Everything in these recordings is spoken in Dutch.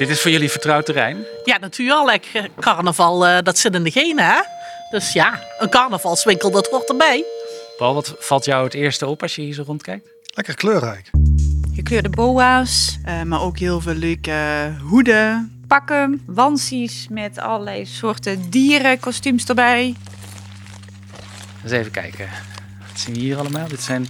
Dit is voor jullie vertrouwd terrein? Ja, natuurlijk. Carnaval, uh, dat zit in de genen, hè? Dus ja, een carnavalswinkel, dat hoort erbij. Paul, wat valt jou het eerste op als je hier zo rondkijkt? Lekker kleurrijk. Gekleurde boa's, uh, maar ook heel veel leuke hoeden, pakken, wansies met allerlei soorten dierenkostuums erbij. Eens even kijken. Wat zien we hier allemaal? Dit zijn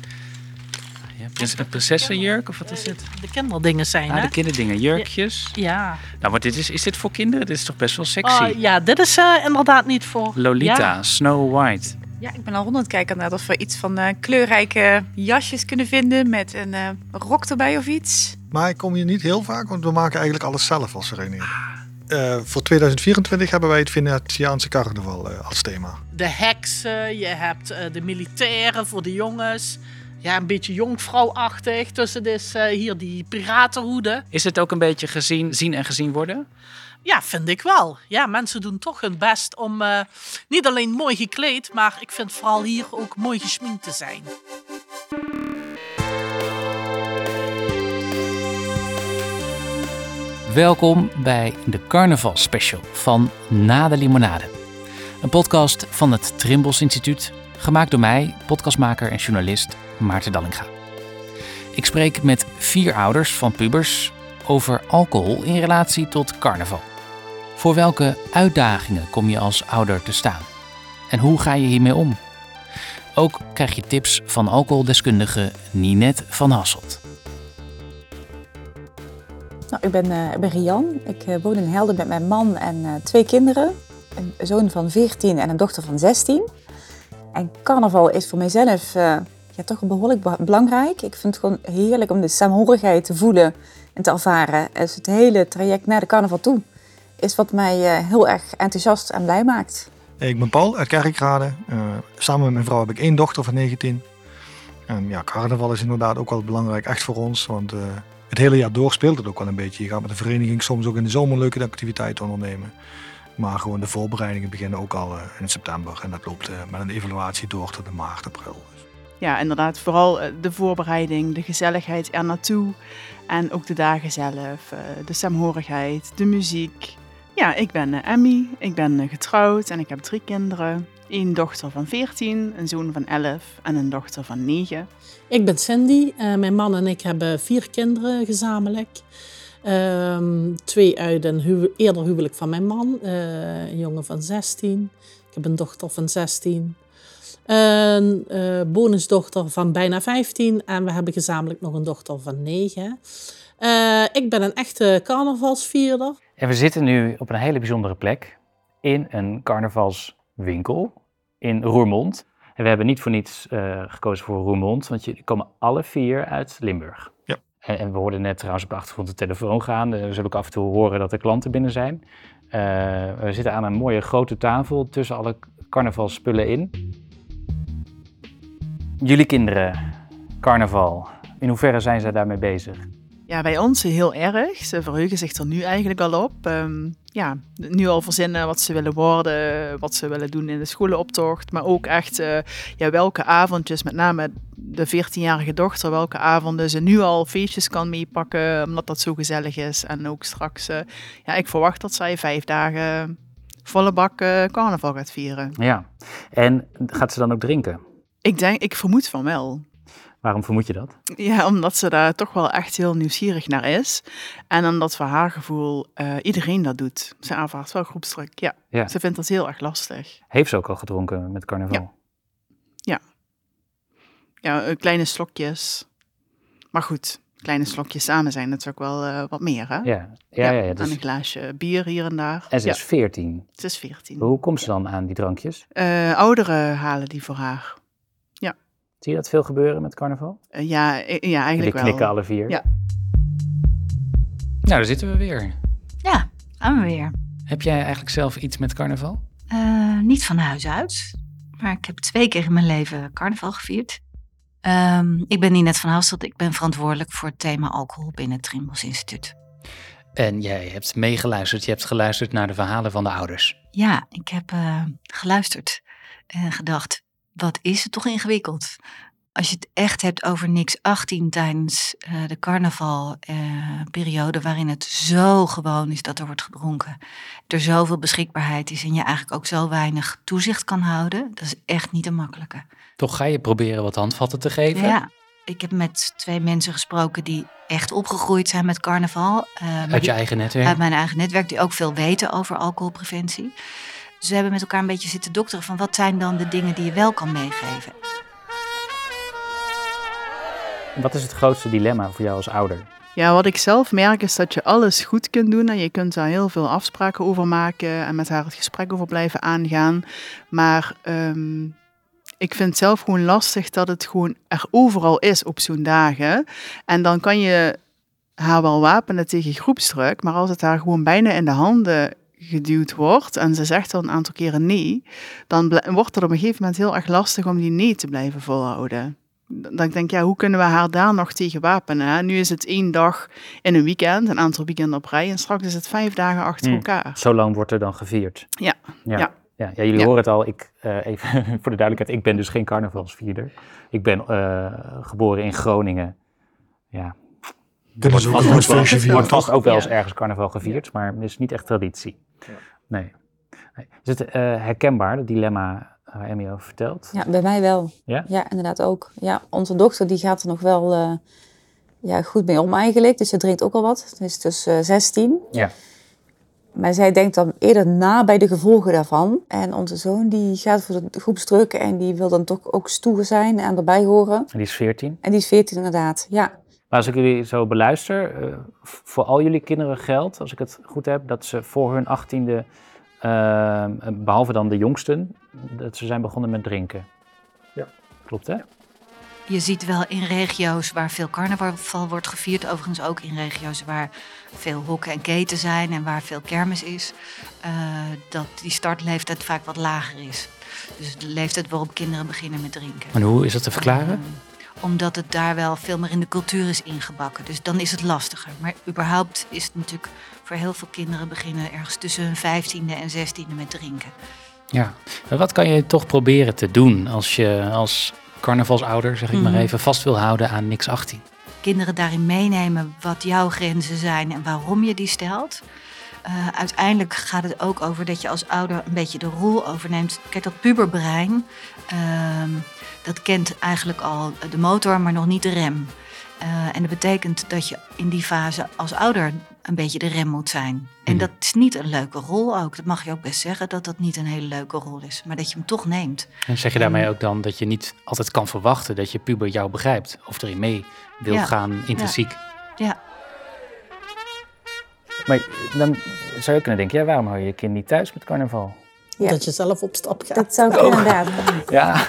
prins een prinsessenjurk of wat is dit? De kinderdingen zijn, ah, hè? de kinderdingen, jurkjes. Ja. Nou, maar dit is, is dit voor kinderen? Dit is toch best wel sexy? Oh, ja, dit is uh, inderdaad niet voor... Lolita, ja. Snow White. Ja, ik ben al rond aan het kijken naar of we iets van uh, kleurrijke jasjes kunnen vinden met een uh, rok erbij of iets. Maar ik kom hier niet heel vaak, want we maken eigenlijk alles zelf als Serenier. Uh, voor 2024 hebben wij het Venetiaanse carnaval uh, als thema. De heksen, je hebt uh, de militairen voor de jongens. Ja, een beetje jonkvrouwachtig. Tussen dus hier die piratenhoeden. Is het ook een beetje gezien, zien en gezien worden? Ja, vind ik wel. Ja, mensen doen toch hun best om niet alleen mooi gekleed, maar ik vind vooral hier ook mooi gesminkt te zijn. Welkom bij de Carnaval Special van Na de Limonade. Een podcast van het Trimbos Instituut, gemaakt door mij, podcastmaker en journalist Maarten Dallinga. Ik spreek met vier ouders van pubers over alcohol in relatie tot carnaval. Voor welke uitdagingen kom je als ouder te staan? En hoe ga je hiermee om? Ook krijg je tips van alcoholdeskundige Ninette van Hasselt. Nou, ik ben, uh, Rian. Ik uh, woon in Helden met mijn man en uh, twee kinderen. Een zoon van 14 en een dochter van 16. En carnaval is voor mijzelf ja, toch behoorlijk belangrijk. Ik vind het gewoon heerlijk om de saamhorigheid te voelen en te ervaren. Dus het hele traject naar de carnaval toe is wat mij heel erg enthousiast en blij maakt. Ik ben Paul uit Kerkrade. samen met mijn vrouw heb ik één dochter van 19. En ja, carnaval is inderdaad ook wel belangrijk, echt voor ons. Want het hele jaar door speelt het ook wel een beetje. Je gaat met de vereniging soms ook in de zomer leuke activiteiten ondernemen. Maar gewoon de voorbereidingen beginnen ook al in september. En dat loopt met een evaluatie door tot de maart, april. Ja, inderdaad. Vooral de voorbereiding, de gezelligheid er naartoe. En ook de dagen zelf, de saamhorigheid, de muziek. Ja, ik ben Emmy. Ik ben getrouwd en ik heb drie kinderen. Een dochter van 14, een zoon van 11 en een dochter van 9. Ik ben. Uh, mijn man en ik hebben vier kinderen gezamenlijk. Uh, twee uit een eerder huwelijk van mijn man. Een jongen van 16. Ik heb een dochter van 16. Een uh, bonusdochter van bijna 15. En we hebben gezamenlijk nog een dochter van 9. ik ben een echte carnavalsvierder. En we zitten nu op een hele bijzondere plek. In een carnavalswinkel in Roermond. En we hebben niet voor niets uh, gekozen voor Roermond, want jullie komen alle vier uit Limburg. Ja. En, en, we hoorden net trouwens op de achtergrond de telefoon gaan. We zullen ook af en toe horen dat er klanten binnen zijn. Uh, we zitten aan een mooie grote tafel tussen alle carnavalspullen in. Jullie kinderen, carnaval, in hoeverre zijn zij daarmee bezig? Ja, bij ons heel erg. Ze verheugen zich er nu eigenlijk al op. Um, ja, nu al verzinnen wat ze willen worden, wat ze willen doen in de scholenoptocht. Maar ook echt uh, ja, welke avondjes, met name de 14-jarige dochter, welke avonden ze nu al feestjes kan meepakken, omdat dat zo gezellig is. En ook straks, uh, ja, ik verwacht dat zij vijf dagen volle bak uh, carnaval gaat vieren. Ja, en gaat ze dan ook drinken? Ik denk, ik vermoed van wel. Waarom vermoed je dat? Ja, omdat ze daar toch wel echt heel nieuwsgierig naar is. En omdat voor haar gevoel uh, iedereen dat doet. Ze aanvaardt wel groepsdruk, ja. ja. Ze vindt dat heel erg lastig. Heeft ze ook al gedronken met carnaval? Ja. Ja, ja kleine slokjes. Maar goed, kleine slokjes samen zijn natuurlijk wel uh, wat meer, hè? Ja, ja, ja. ja, dus... En een glaasje bier hier en daar. En ze is 14? Ze is 14. Hoe komt ze dan aan die drankjes? Uh, ouderen halen die voor haar. Zie je dat veel gebeuren met carnaval? Uh, ja, ja, eigenlijk Jullie wel. knikken alle vier. Ja. Nou, daar zitten we weer. Ja, gaan we weer. Heb jij eigenlijk zelf iets met carnaval? Uh, niet van huis uit, maar ik heb twee keer in mijn leven carnaval gevierd. Um, ik ben Ninette van Hasselt, ik ben verantwoordelijk voor het thema alcohol binnen het Trimbos Instituut. En jij hebt meegeluisterd, je hebt geluisterd naar de verhalen van de ouders. Ja, ik heb uh, geluisterd en gedacht, wat is het toch ingewikkeld? als je het echt hebt over niks 18 tijdens uh, de carnavalperiode, uh, waarin het zo gewoon is dat er wordt gedronken, er zoveel beschikbaarheid is en je eigenlijk ook zo weinig toezicht kan houden, dat is echt niet een makkelijke. Toch ga je proberen wat handvatten te geven? Ja, ik heb met twee mensen gesproken die echt opgegroeid zijn met carnaval. Uh, uit je die, eigen netwerk? Uit mijn eigen netwerk, die ook veel weten over alcoholpreventie. Dus we hebben met elkaar een beetje zitten dokteren van wat zijn dan de dingen die je wel kan meegeven. Wat is het grootste dilemma voor jou als ouder? Ja, wat ik zelf merk is dat je alles goed kunt doen en je kunt daar heel veel afspraken over maken en met haar het gesprek over blijven aangaan. Maar um, ik vind het zelf gewoon lastig dat het gewoon er overal is op zo'n dagen. En dan kan je haar wel wapenen tegen groepsdruk, maar als het haar gewoon bijna in de handen geduwd wordt en ze zegt dan een aantal keren nee, dan wordt het op een gegeven moment heel erg lastig om die nee te blijven volhouden. Dan ik denk ja, hoe kunnen we haar daar nog tegen wapenen? Hè? Nu is het één dag in een weekend, een aantal weekenden op rij, en straks is het vijf dagen achter Hmm. elkaar. Zo lang wordt er dan gevierd. Ja, Ja. ja. Ja, ja, jullie Ja. horen het al. Ik, eh, even voor de duidelijkheid, ik ben dus geen carnavalsvierder. Ik ben eh, geboren in Groningen. Ja, Kunnen ze ook ook wel- wordt ook eens Ja. ergens carnaval gevierd, maar het is niet echt traditie. Nee. nee. Is het eh, herkenbaar, het dilemma waar Emmy over vertelt? Ja, bij mij wel. Ja? inderdaad ook. Ja, onze dochter die gaat er nog wel eh, ja, goed mee om eigenlijk. Dus ze drinkt ook al wat. Ze is dus eh 16. Ja. Maar zij denkt dan eerder na bij de gevolgen daarvan. En onze zoon die gaat voor de groepsdruk en die wil dan toch ook stoer zijn en erbij horen. En die is 14. En die is 14 inderdaad, ja. Maar als ik jullie zo beluister, eh, voor al jullie kinderen geldt, als ik het goed heb, dat ze voor hun achttiende, eh, behalve dan de jongsten, dat ze zijn begonnen met drinken. Ja. Klopt hè? Je ziet wel in regio's waar veel carnaval wordt gevierd, overigens ook in regio's waar veel hokken en keten zijn en waar veel kermis is, eh, dat die startleeftijd vaak wat lager is. Dus de leeftijd waarop kinderen beginnen met drinken. En hoe is dat te verklaren? Omdat het daar wel veel meer in de cultuur is ingebakken. Dus dan is het lastiger. Maar überhaupt is het natuurlijk voor heel veel kinderen beginnen ergens tussen hun vijftiende en zestiende met drinken. Ja. Maar wat kan je toch proberen te doen als je als carnavalsouder, zeg ik maar Mhm. even, vast wil houden aan niks 18? kinderen daarin meenemen wat jouw grenzen zijn en waarom je die stelt. Eh, uiteindelijk gaat het ook over dat je als ouder een beetje de rol overneemt. Kijk, dat puberbrein, ehm, dat kent eigenlijk al de motor, maar nog niet de rem. Eh, en dat betekent dat je in die fase als ouder een beetje de rem moet zijn. En Mhm. dat is niet een leuke rol ook. Dat mag je ook best zeggen, dat dat niet een hele leuke rol is. Maar dat je hem toch neemt. En zeg je daarmee ook dan dat je niet altijd kan verwachten dat je puber jou begrijpt of erin mee wil Ja. gaan intrinsiek? Ja. Maar dan zou je kunnen denken, ja, waarom hou je je kind niet thuis met carnaval? Ja. Dat je zelf op stap gaat. Dat zou ik inderdaad. Ja, Ja,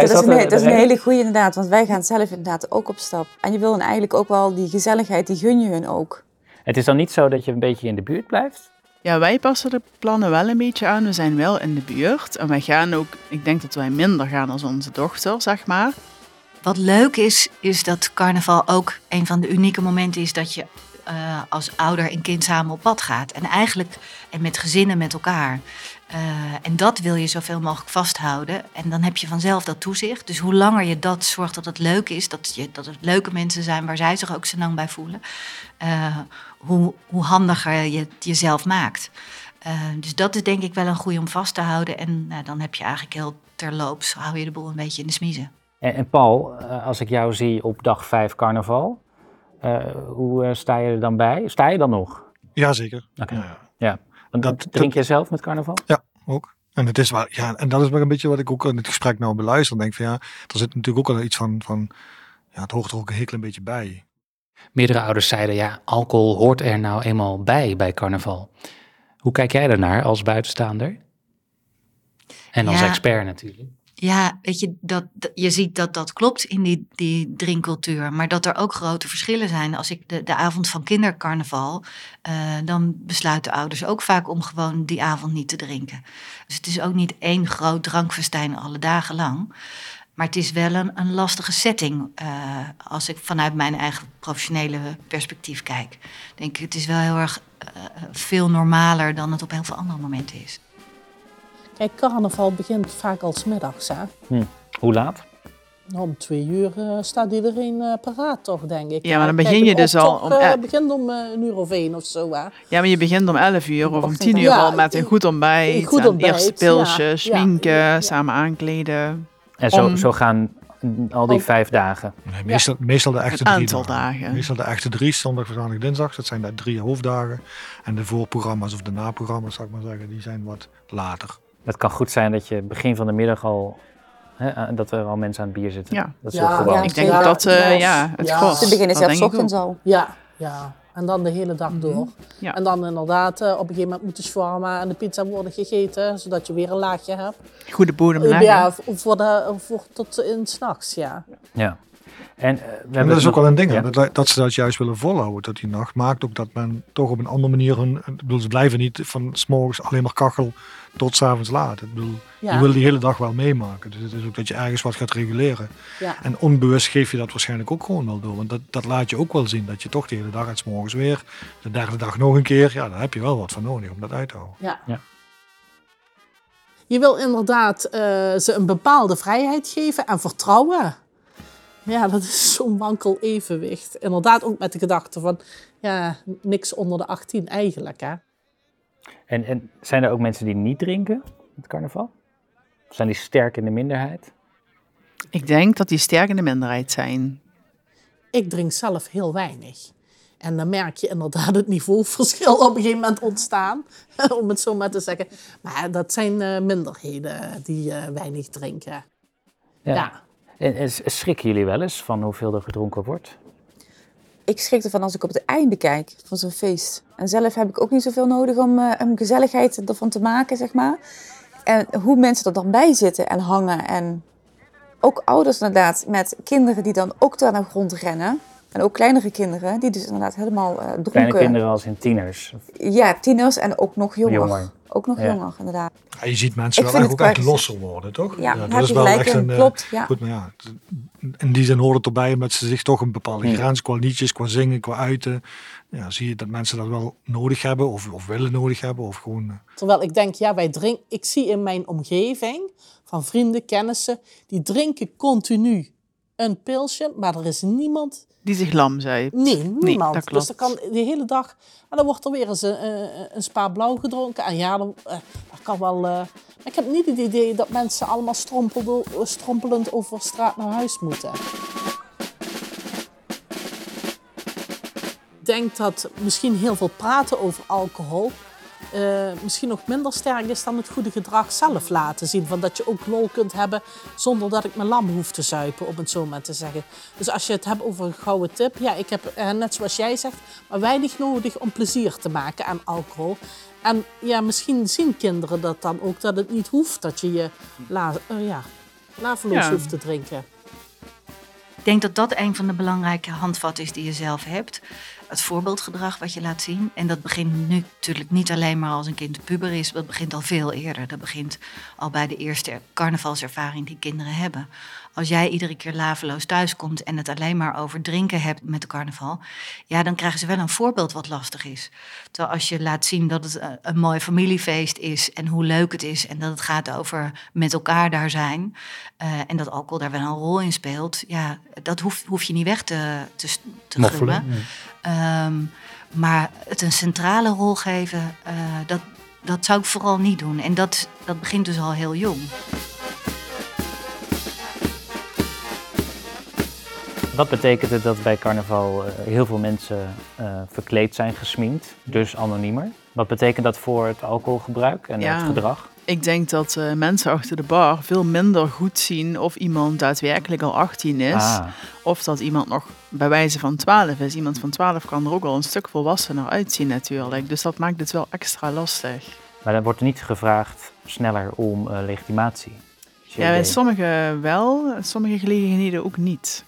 dat, is een, dat is een hele goede inderdaad, want wij gaan zelf inderdaad ook op stap. En je wil hen eigenlijk ook wel die gezelligheid, die gun je hun ook. het is dan niet zo dat je een beetje in de buurt blijft? Ja, wij passen de plannen wel een beetje aan. We zijn wel in de buurt. En wij gaan ook, ik denk dat wij minder gaan als onze dochter, zeg maar. Wat leuk is, is dat carnaval ook een van de unieke momenten is dat je eh, als ouder en kind samen op pad gaat. En eigenlijk en met gezinnen met elkaar. Eh, en dat wil je zoveel mogelijk vasthouden. En dan heb je vanzelf dat toezicht. Dus hoe langer je dat zorgt dat het leuk is, dat, je, dat het leuke mensen zijn waar zij zich ook zo lang bij voelen, eh, hoe, hoe handiger je het jezelf maakt. Dus dat is denk ik wel een goede om vast te houden. En nou, dan heb je eigenlijk heel terloops, hou je de boel een beetje in de smiezen. En, en Paul, als ik jou zie op dag 5 carnaval, hoe eh, sta je er dan bij? Sta je dan nog? Jazeker. Oké. Ja, ja. Ja. Dat- drink je zelf met carnaval? ook. En, het is wel, ja, en dat is wel een beetje wat ik ook in het gesprek nou beluister. Denk van ja, er zit natuurlijk ook al iets van, van ja, het hoort er ook een heel klein beetje bij. Meerdere ouders zeiden, ja, alcohol hoort er nou eenmaal bij bij carnaval. Hoe kijk jij daarnaar als buitenstaander? En als Ja. expert natuurlijk. Ja, weet je, dat, je ziet dat dat klopt in die, die drinkcultuur. Maar dat er ook grote verschillen zijn. Als ik de, de avond van kindercarnaval, eh, dan besluiten ouders ook vaak om gewoon die avond niet te drinken. Dus het is ook niet één groot drankfestijn alle dagen lang. Maar het is wel een, een lastige setting eh, als ik vanuit mijn eigen professionele perspectief kijk. Denk ik, het is wel heel erg eh, veel normaler dan het op heel veel andere momenten is. Kijk, carnaval begint vaak al 's middags. Hè? Hoe laat? Om twee uur eh, staat iedereen eh, paraat, toch, denk ik. Ja, maar dan Kijk, begin je dus al om eh, el- begint om eh, een uur of één of zo, hè. Ja, maar je begint om 11 uur of om 10 uur Ja, al met een goed ontbijt. een goed en ontbijt, eerste pilsje, ja, schminken, ja. samen aankleden. En zo, Om- zo gaan al die Om- vijf dagen. Nee, meestal, meestal de echte Een drie aantal dagen. Meestal de echte drie, zondag, maandag, dinsdag. Dat zijn de drie hoofddagen. En de voorprogramma's of de naprogramma's, zou ik maar zeggen, die zijn wat later. Het kan goed zijn dat je begin van de middag al, hè, eh, dat er al mensen aan het bier zitten. Ja. Dat is Ja, gewoon. ja, Ik denk Ja, dat eh, ja. ja, het Ja. kost. Ze beginnen Dat zelfs ochtends al. Ja, ja. En dan de hele dag door. Mhm. Ja. En dan inderdaad, eh, op een gegeven moment moet de shawarma en de pizza worden gegeten, zodat je weer een laagje hebt. Goede bodem ja, voor, de, voor tot in s'nachts, ja. Ja. En, eh, we En hebben dat is ook nog- wel een ding, Ja. dat, dat ze dat juist willen volhouden tot die nacht. Maakt ook dat men toch op een andere manier hun. Ik bedoel, ze blijven niet van s morgens alleen maar kachel tot 's avonds laat. Ik bedoel, Ja, je wil die hele dag wel meemaken. Dus het is ook dat je ergens wat gaat reguleren. ja. En onbewust geef je dat waarschijnlijk ook gewoon wel door. Want dat, dat laat je ook wel zien. Dat je toch de hele dag uit 's morgens weer. De derde dag nog een keer. Ja, daar heb je wel wat van nodig om dat uit te houden. Ja. Ja. Je wil inderdaad eh, ze een bepaalde vrijheid geven en vertrouwen. Ja, dat is zo'n wankel evenwicht. Inderdaad ook met de gedachte van, ja, niks onder de 18 eigenlijk, hè. En, en zijn er ook mensen die niet drinken met carnaval? Of zijn die sterk in de minderheid? Ik denk dat die sterk in de minderheid zijn. Ik drink zelf heel weinig. En dan merk je inderdaad het niveauverschil op een gegeven moment ontstaan. Om het zo maar te zeggen. Maar dat zijn eh, minderheden die eh, weinig drinken. Ja. En, en schrikken jullie wel eens van hoeveel er gedronken wordt? Ik schrik ervan als ik op het einde kijk van zo'n feest. En zelf heb ik ook niet zoveel nodig om, om gezelligheid ervan te maken, zeg maar. En hoe mensen er dan bij zitten en hangen. En ook ouders inderdaad met kinderen die dan ook daar naar grond rennen. En ook kleinere kinderen die dus inderdaad helemaal eh dronken... Kleine kinderen als in tieners. Ja, tieners en ook nog jonger. Jonger. Ook nog Ja. jonger, inderdaad. Ja, je ziet mensen Ik wel echt ook echt losser worden, toch? Ja, dat is wel echt een. eh, Klopt, ja. Goed, maar ja, het- in die zin hoort het erbij omdat ze zich toch een bepaalde Ja. grens qua liedjes, qua zingen, qua uiten. Ja, zie je dat mensen dat wel nodig hebben of, of willen nodig hebben of gewoon. eh, Terwijl ik denk, ja, wij drinken. Ik zie in mijn omgeving van vrienden, kennissen, die drinken continu een pilsje, maar er is niemand. Die zich lam zei. Nee, niemand. dat dus dan kan de hele dag. En dan wordt er weer eens een, een, een spa blauw gedronken. En ja, dan, eh, dat kan wel. eh, ik heb niet het idee dat mensen allemaal strompelend over straat naar huis moeten. Ik denk dat misschien heel veel praten over alcohol eh, misschien nog minder sterk is dan het goede gedrag zelf laten zien. Van dat je ook lol kunt hebben zonder dat ik mijn lam hoef te zuipen, om het zo maar te zeggen. Dus als je het hebt over een gouden tip, ja, ik heb eh, net zoals jij zegt, maar weinig nodig om plezier te maken aan alcohol. En ja, misschien zien kinderen dat dan ook, dat het niet hoeft dat je je la, eh, ja, laveloos Ja. hoeft te drinken. Ik denk dat dat een van de belangrijke handvatten is die je zelf hebt. Het voorbeeldgedrag wat je laat zien. En dat begint nu natuurlijk niet alleen maar als een kind puber is. Dat begint al veel eerder. Dat begint al bij de eerste carnavalservaring die kinderen hebben. Als jij iedere keer laveloos thuiskomt en het alleen maar over drinken hebt met de carnaval. Ja, dan krijgen ze wel een voorbeeld wat lastig is. Terwijl als je laat zien dat het eh, een mooi familiefeest is en hoe leuk het is. En dat het gaat over met elkaar daar zijn. eh, en dat alcohol daar wel een rol in speelt. Ja, dat hoef, hoef je niet weg te, te, te Moffelen. Ehm, maar het een centrale rol geven, eh, dat, dat zou ik vooral niet doen. En dat, dat begint dus al heel jong. Wat betekent het dat bij carnaval eh, heel veel mensen eh, verkleed zijn, gesminkt, dus anoniemer? Wat betekent dat voor het alcoholgebruik en Ja. het gedrag? Ik denk dat eh, mensen achter de bar veel minder goed zien of iemand daadwerkelijk al 18 is. Ah, Of dat iemand nog bij wijze van 12 is. Iemand van 12 kan er ook al een stuk volwassener uitzien natuurlijk. Dus dat maakt het wel extra lastig. maar dan wordt niet gevraagd sneller om eh, legitimatie. Ja, bij idee? sommige wel, sommige gelegenheden ook niet.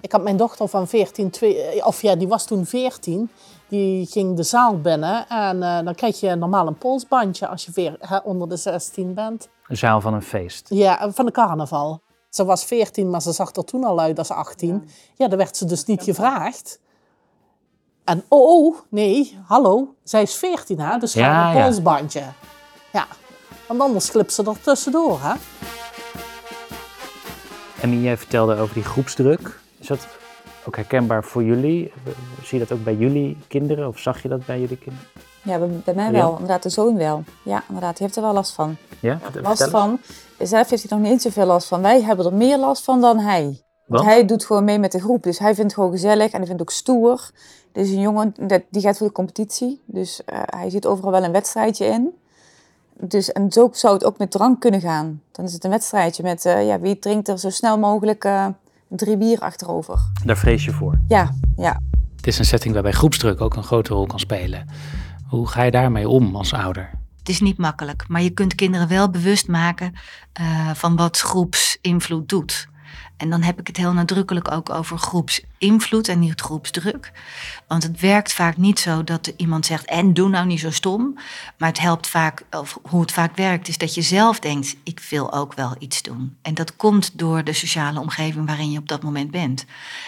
Ik had mijn dochter van 14, twee, of ja, die was toen 14. Die ging de zaal binnen en eh, dan krijg je normaal een polsbandje als je veer, hè, onder de 16 bent. Een zaal van een feest. Ja, van de carnaval. Ze was 14, maar ze zag er toen al uit als 18. Ja, dan werd ze dus niet gevraagd. En oh, oh, nee, hallo, zij is 14 hè, dus Ja, ga een ja. polsbandje. Ja, want anders glipt ze er tussendoor hè. Emmy, jij vertelde over die groepsdruk. Is dat ook herkenbaar voor jullie? Zie je dat ook bij jullie kinderen of zag je dat bij jullie kinderen? Ja, bij, mij Ja? wel. Inderdaad, de zoon wel. Ja, inderdaad. Die heeft er wel last van. Ja? Last van. Zelf heeft hij nog niet zoveel last van. Wij hebben er meer last van dan hij. Want Want? hij doet gewoon mee met de groep. Dus hij vindt het gewoon gezellig en hij vindt het ook stoer. Dus een jongen, die gaat voor de competitie. Dus eh, hij ziet overal wel een wedstrijdje in. Dus, en zo zou het ook met drank kunnen gaan. Dan is het een wedstrijdje met eh, ja, wie drinkt er zo snel mogelijk eh, drie bier achterover. Daar vrees je voor. Ja, ja. Het is een setting waarbij groepsdruk ook een grote rol kan spelen. Hoe ga je daarmee om als ouder? Het is niet makkelijk, maar je kunt kinderen wel bewust maken eh, van wat groepsinvloed doet. En dan heb ik het heel nadrukkelijk ook over groepsinvloed en niet groepsdruk. Want het werkt vaak niet zo dat iemand zegt: en doe nou niet zo stom. Maar het helpt vaak, of hoe het vaak werkt, is dat je zelf denkt: ik wil ook wel iets doen. En dat komt door de sociale omgeving waarin je op dat moment bent.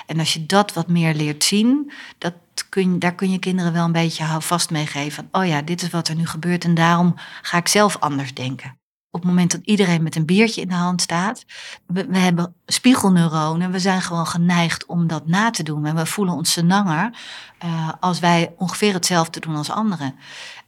En als je dat wat meer leert zien, dat kun, daar kun je kinderen wel een beetje houvast mee geven. Oh ja, dit is wat er nu gebeurt en daarom ga ik zelf anders denken. Op het moment dat iedereen met een biertje in de hand staat, we, hebben spiegelneuronen, we zijn gewoon geneigd om dat na te doen. En we voelen ons senanger eh als wij ongeveer hetzelfde doen als anderen.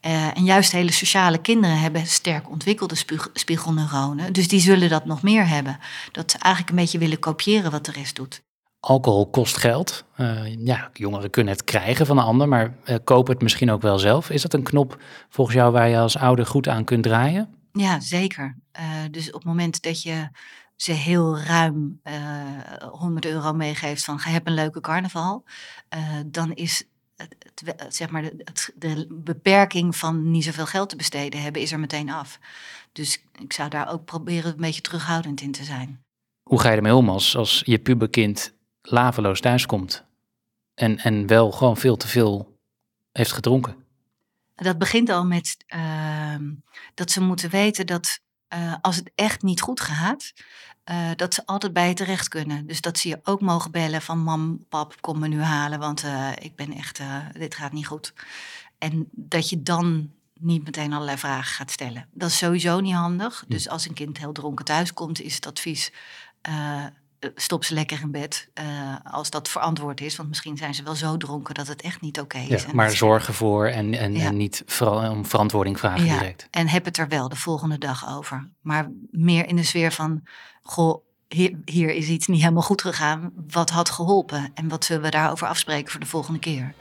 Eh, en juist hele sociale kinderen hebben sterk ontwikkelde spieg- spiegelneuronen. Dus die zullen dat nog meer hebben. Dat ze eigenlijk een beetje willen kopiëren wat de rest doet. Alcohol kost geld. Eh, ja, jongeren kunnen het krijgen van een ander, maar kopen het misschien ook wel zelf. Is dat een knop volgens jou waar je als ouder goed aan kunt draaien? Ja, zeker. Eh, dus op het moment dat je ze heel ruim eh 100 euro meegeeft van "Ga, heb een leuke carnaval, eh, dan is het, zeg maar de, het- de beperking van niet zoveel geld te besteden hebben, is er meteen af. Dus ik zou daar ook proberen een beetje terughoudend in te zijn. Hoe ga je ermee om als, als je puberkind laveloos thuiskomt en, en wel gewoon veel te veel heeft gedronken? Dat begint al met ehm, dat ze moeten weten dat eh, als het echt niet goed gaat, eh, dat ze altijd bij je terecht kunnen. Dus dat ze je ook mogen bellen van mam, pap, kom me nu halen, want eh, ik ben echt, dit gaat niet goed. En dat je dan niet meteen allerlei vragen gaat stellen. Dat is sowieso niet handig. Dus als een kind heel dronken thuis komt, is het advies... eh, stop ze lekker in bed eh, als dat verantwoord is. Want misschien zijn ze wel zo dronken dat het echt niet oké is. Ja, maar dat- zorg ervoor en, en, Ja. en niet vooral om verantwoording vragen Ja, direct. En heb het er wel de volgende dag over. Maar meer in de sfeer van, goh, hier, hier is iets niet helemaal goed gegaan. Wat had geholpen? En wat zullen we daarover afspreken voor de volgende keer?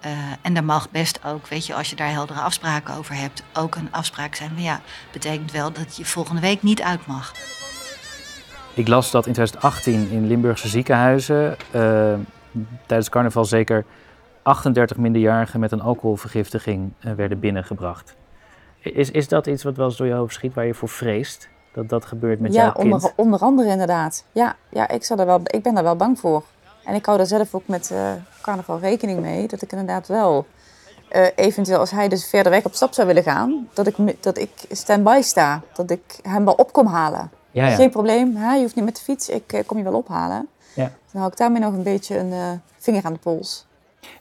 Eh, en daar mag best ook, weet je, als je daar heldere afspraken over hebt, ook een afspraak zijn van ja, betekent wel dat je volgende week niet uit mag. Ik las dat in 2018 in Limburgse ziekenhuizen eh, tijdens carnaval zeker 38 minderjarigen met een alcoholvergiftiging eh, werden binnengebracht. Is, is dat iets wat wel eens door je hoofd schiet waar je voor vreest? Dat dat gebeurt met ja, jouw kind? onder, onder andere inderdaad. Ja, ja ik, zou er wel, ik ben daar wel bang voor. En ik hou daar zelf ook met eh, carnaval rekening mee. Dat ik inderdaad wel, eventueel als hij dus verder weg op stap zou willen gaan, dat ik, dat ik stand-by sta. Dat ik hem wel op kom halen. Ja, ja. Geen probleem, hè? je hoeft niet met de fiets, ik eh, kom je wel ophalen. Ja. Dan hou ik daarmee nog een beetje een eh, vinger aan de pols.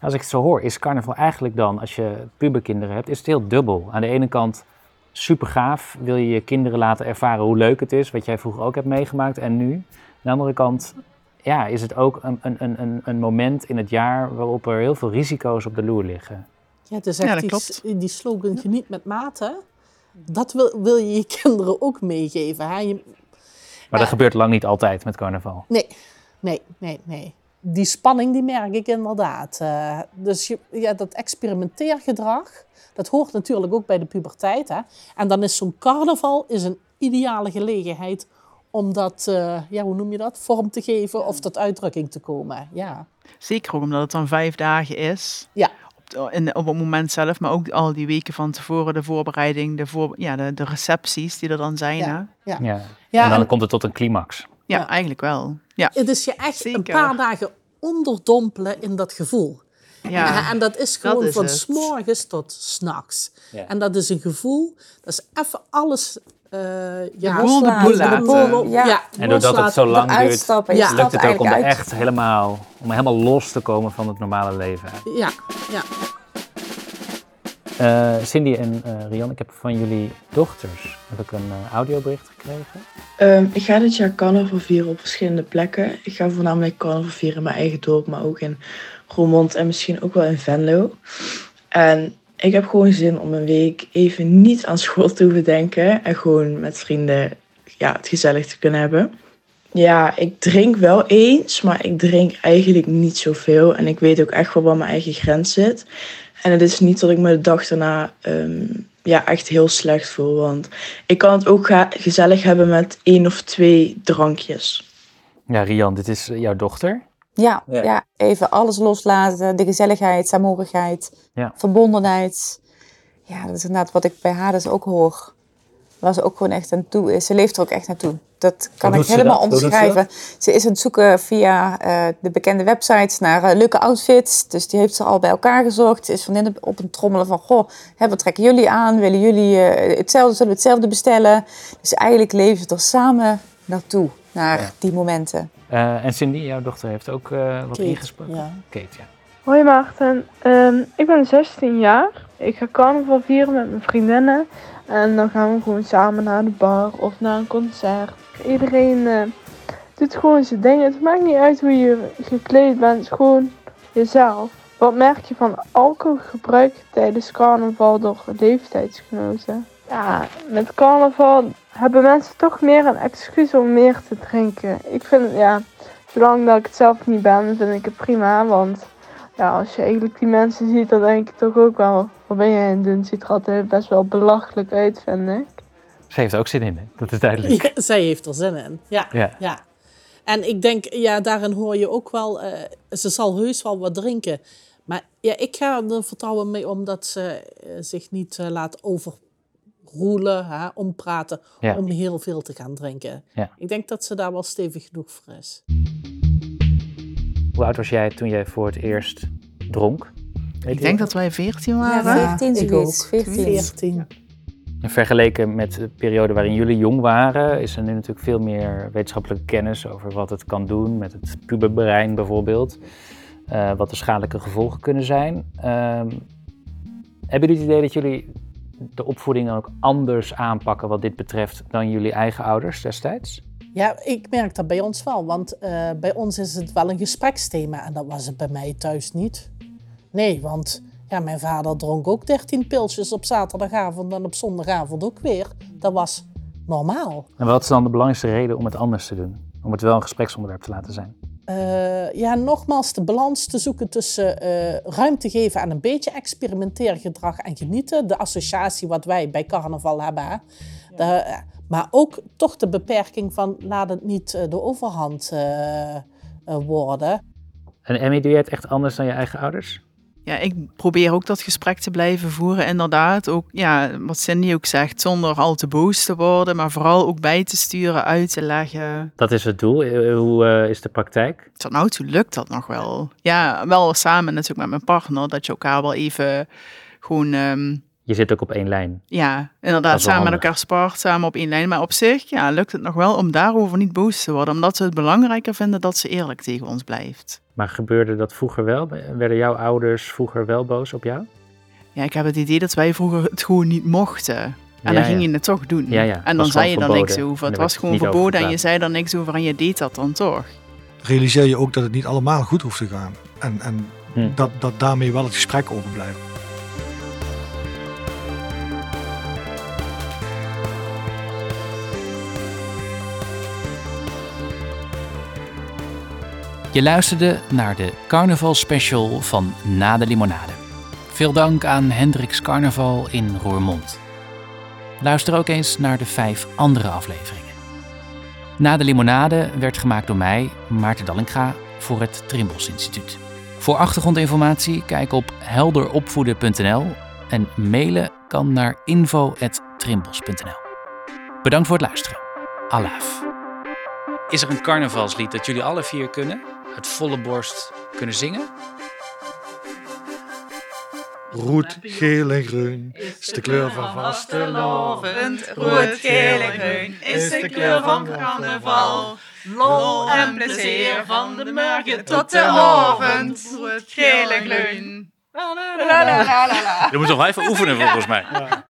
Als ik het zo hoor, is carnaval eigenlijk dan, als je puberkinderen hebt, is het heel dubbel. Aan de ene kant super gaaf, wil je je kinderen laten ervaren hoe leuk het is, wat jij vroeger ook hebt meegemaakt en nu. Aan de andere kant ja, is het ook een, een, een- een, een moment in het jaar waarop er heel veel risico's op de loer liggen. Ja, het is Ja, echt die, die slogan geniet met mate. Dat wil, wil je je kinderen ook meegeven. Hè? Je- Maar dat gebeurt lang niet altijd met carnaval. nee, nee, nee, nee. Die spanning die merk ik inderdaad. Eh, dus je, ja, dat experimenteergedrag, dat hoort natuurlijk ook bij de puberteit. Hè? En dan is zo'n carnaval is een ideale gelegenheid om dat, eh, ja, hoe noem je dat, vorm te geven of tot uitdrukking te komen. Ja, Zeker ook omdat het dan vijf dagen is. ja. Op, de- in, op het moment zelf, maar ook al die weken van tevoren, de voorbereiding, de, voor, ja, de, de recepties die er dan zijn. Ja. hè? Ja. Ja. Ja, en dan en- komt het tot een climax. Ja, Ja. eigenlijk wel. Ja. Het is je echt een paar dagen onderdompelen in dat gevoel. Ja. En, en dat is gewoon is van het. s'morgens tot s'nachts. Ja. En dat is een gevoel, dat is even alles... eh ja, boel de boel de laten. boel op- Ja. ja, En doordat het zo lang duurt, Ja. lukt het ook om er echt helemaal, om helemaal los te komen van het normale leven. Ja, ja. Eh, Cindy en uh, Rian, ik heb van jullie dochters heb ik een uh, audiobericht gekregen. Um, ik ga dit jaar carnaval vieren op verschillende plekken. Ik ga voornamelijk carnaval vieren in mijn eigen dorp, maar ook in Roermond en misschien ook wel in Venlo. En ik heb gewoon zin om een week even niet aan school te hoeven denken en gewoon met vrienden ja, het gezellig te kunnen hebben. Ja, ik drink wel eens, maar ik drink eigenlijk niet zoveel. En ik weet ook echt wel waar mijn eigen grens zit. En het is niet dat ik me de dag daarna um, ja, echt heel slecht voel. Want ik kan het ook gezellig hebben met één of twee drankjes. Ja, Rian, dit is jouw dochter. Ja, ja. even alles loslaten. De gezelligheid, saamhorigheid, ja. verbondenheid. Ja, dat is inderdaad wat ik bij haar dus ook hoor. Waar ze ook gewoon echt aan toe is. Ze leeft er ook echt naartoe. Dat kan ik helemaal omschrijven. Ze, is aan het zoeken via uh, de bekende websites naar uh, leuke outfits. Dus die heeft ze al bij elkaar gezocht. Ze is van op een trommelen van... Goh, hè, wat trekken jullie aan? Willen jullie uh, hetzelfde? Zullen we hetzelfde bestellen? Dus eigenlijk leven ze er samen naartoe. Naar ja. die momenten. En Cindy, jouw dochter, heeft ook wat Kate, ingesproken. Ja. Kate, ja. Hoi Maarten. Um, ik ben 16 jaar. Ik ga carnaval vieren met mijn vriendinnen. En dan gaan we gewoon samen naar de bar of naar een concert. Iedereen uh, doet gewoon zijn dingen. Het maakt niet uit hoe je gekleed bent, gewoon jezelf. Wat merk je van alcoholgebruik tijdens carnaval door leeftijdsgenoten? Ja, met carnaval hebben mensen toch meer een excuus om meer te drinken. Ik vind, ja, zolang dat ik het zelf niet ben, vind ik het prima. Want ja, als je eigenlijk die mensen ziet, dan denk ik toch ook wel, wat ben jij aan het doen? Ziet er altijd best wel belachelijk uit, vind ik. Ze heeft er ook zin in, hè? dat is duidelijk. Ja, zij heeft er zin in, ja. ja. ja. En ik denk, ja, daarin hoor je ook wel, uh, ze zal heus wel wat drinken. Maar ja, ik ga er vertrouwen mee om dat ze uh, zich niet uh, laat overroelen, hè, ompraten, ja. om heel veel te gaan drinken. Ja. Ik denk dat ze daar wel stevig genoeg voor is. Hoe oud was jij toen jij voor het eerst dronk? Weet ik denk dat wij 14 waren. Ja, 14 zoiets. 14. 14. En vergeleken met de periode waarin jullie jong waren, is er nu natuurlijk veel meer wetenschappelijke kennis over wat het kan doen met het puberbrein bijvoorbeeld. Uh, wat de schadelijke gevolgen kunnen zijn. Uh, hebben jullie het idee dat jullie de opvoeding dan ook anders aanpakken wat dit betreft dan jullie eigen ouders destijds? Ja, ik merk dat bij ons wel, want uh, bij ons is het wel een gespreksthema en dat was het bij mij thuis niet. Nee, want ja, mijn vader dronk ook 13 pilsjes op zaterdagavond en op zondagavond ook weer. Dat was normaal. En wat is dan de belangrijkste reden om het anders te doen? Om het wel een gespreksonderwerp te laten zijn? Uh, ja, nogmaals de balans te zoeken tussen uh, ruimte geven aan een beetje experimenteergedrag en genieten. De associatie wat wij bij carnaval hebben. Ja. De, maar ook toch de beperking van laat het niet uh, de overhand worden. En Emmy, doe jij het echt anders dan je eigen ouders? Ja, ik probeer ook dat gesprek te blijven voeren. Inderdaad, ook ja, wat Cindy ook zegt, zonder al te boos te worden, maar vooral ook bij te sturen, uit te leggen. Dat is het doel. Eh, hoe uh, is de praktijk? Tot nou toe lukt dat nog wel. Ja, wel samen natuurlijk met mijn partner, dat je elkaar wel even gewoon. Um, je zit ook op één lijn. Ja, inderdaad, samen met elkaar sport, samen op één lijn. Maar op zich ja, lukt het nog wel om daarover niet boos te worden, omdat ze het belangrijker vinden dat ze eerlijk tegen ons blijft. Maar gebeurde dat vroeger wel? Werden jouw ouders vroeger wel boos op jou? Ja, ik heb het idee dat wij vroeger het gewoon niet mochten. En ja, dan ging je het toch doen. Ja, ja. En dan zei je er niks over. Het was gewoon verboden en je zei er niks over en je deed dat dan toch. Realiseer je ook dat het niet allemaal goed hoeft te gaan. En, en hm. dat, dat daarmee wel het gesprek overblijft. Je luisterde naar de Carnaval Special van Na de Limonade. Veel dank aan Hendricks Carnaval in Roermond. Luister ook eens naar de vijf andere afleveringen. Na de Limonade werd gemaakt door mij, Maarten Dallinga, voor het Trimbos Instituut. Voor achtergrondinformatie kijk op helderopvoeden.nl en mailen kan naar info.trimbos.nl. Bedankt voor het luisteren. Alaaf. Is er een carnavalslied dat jullie alle vier kunnen? Uit volle borst kunnen zingen? Roet, geel en groen is de kleur van vastelovend. Roet, geel en groen is de kleur van carnaval. Lol en plezier van de morgen tot de avond. Roet, geel en groen. Je moet nog even oefenen volgens mij.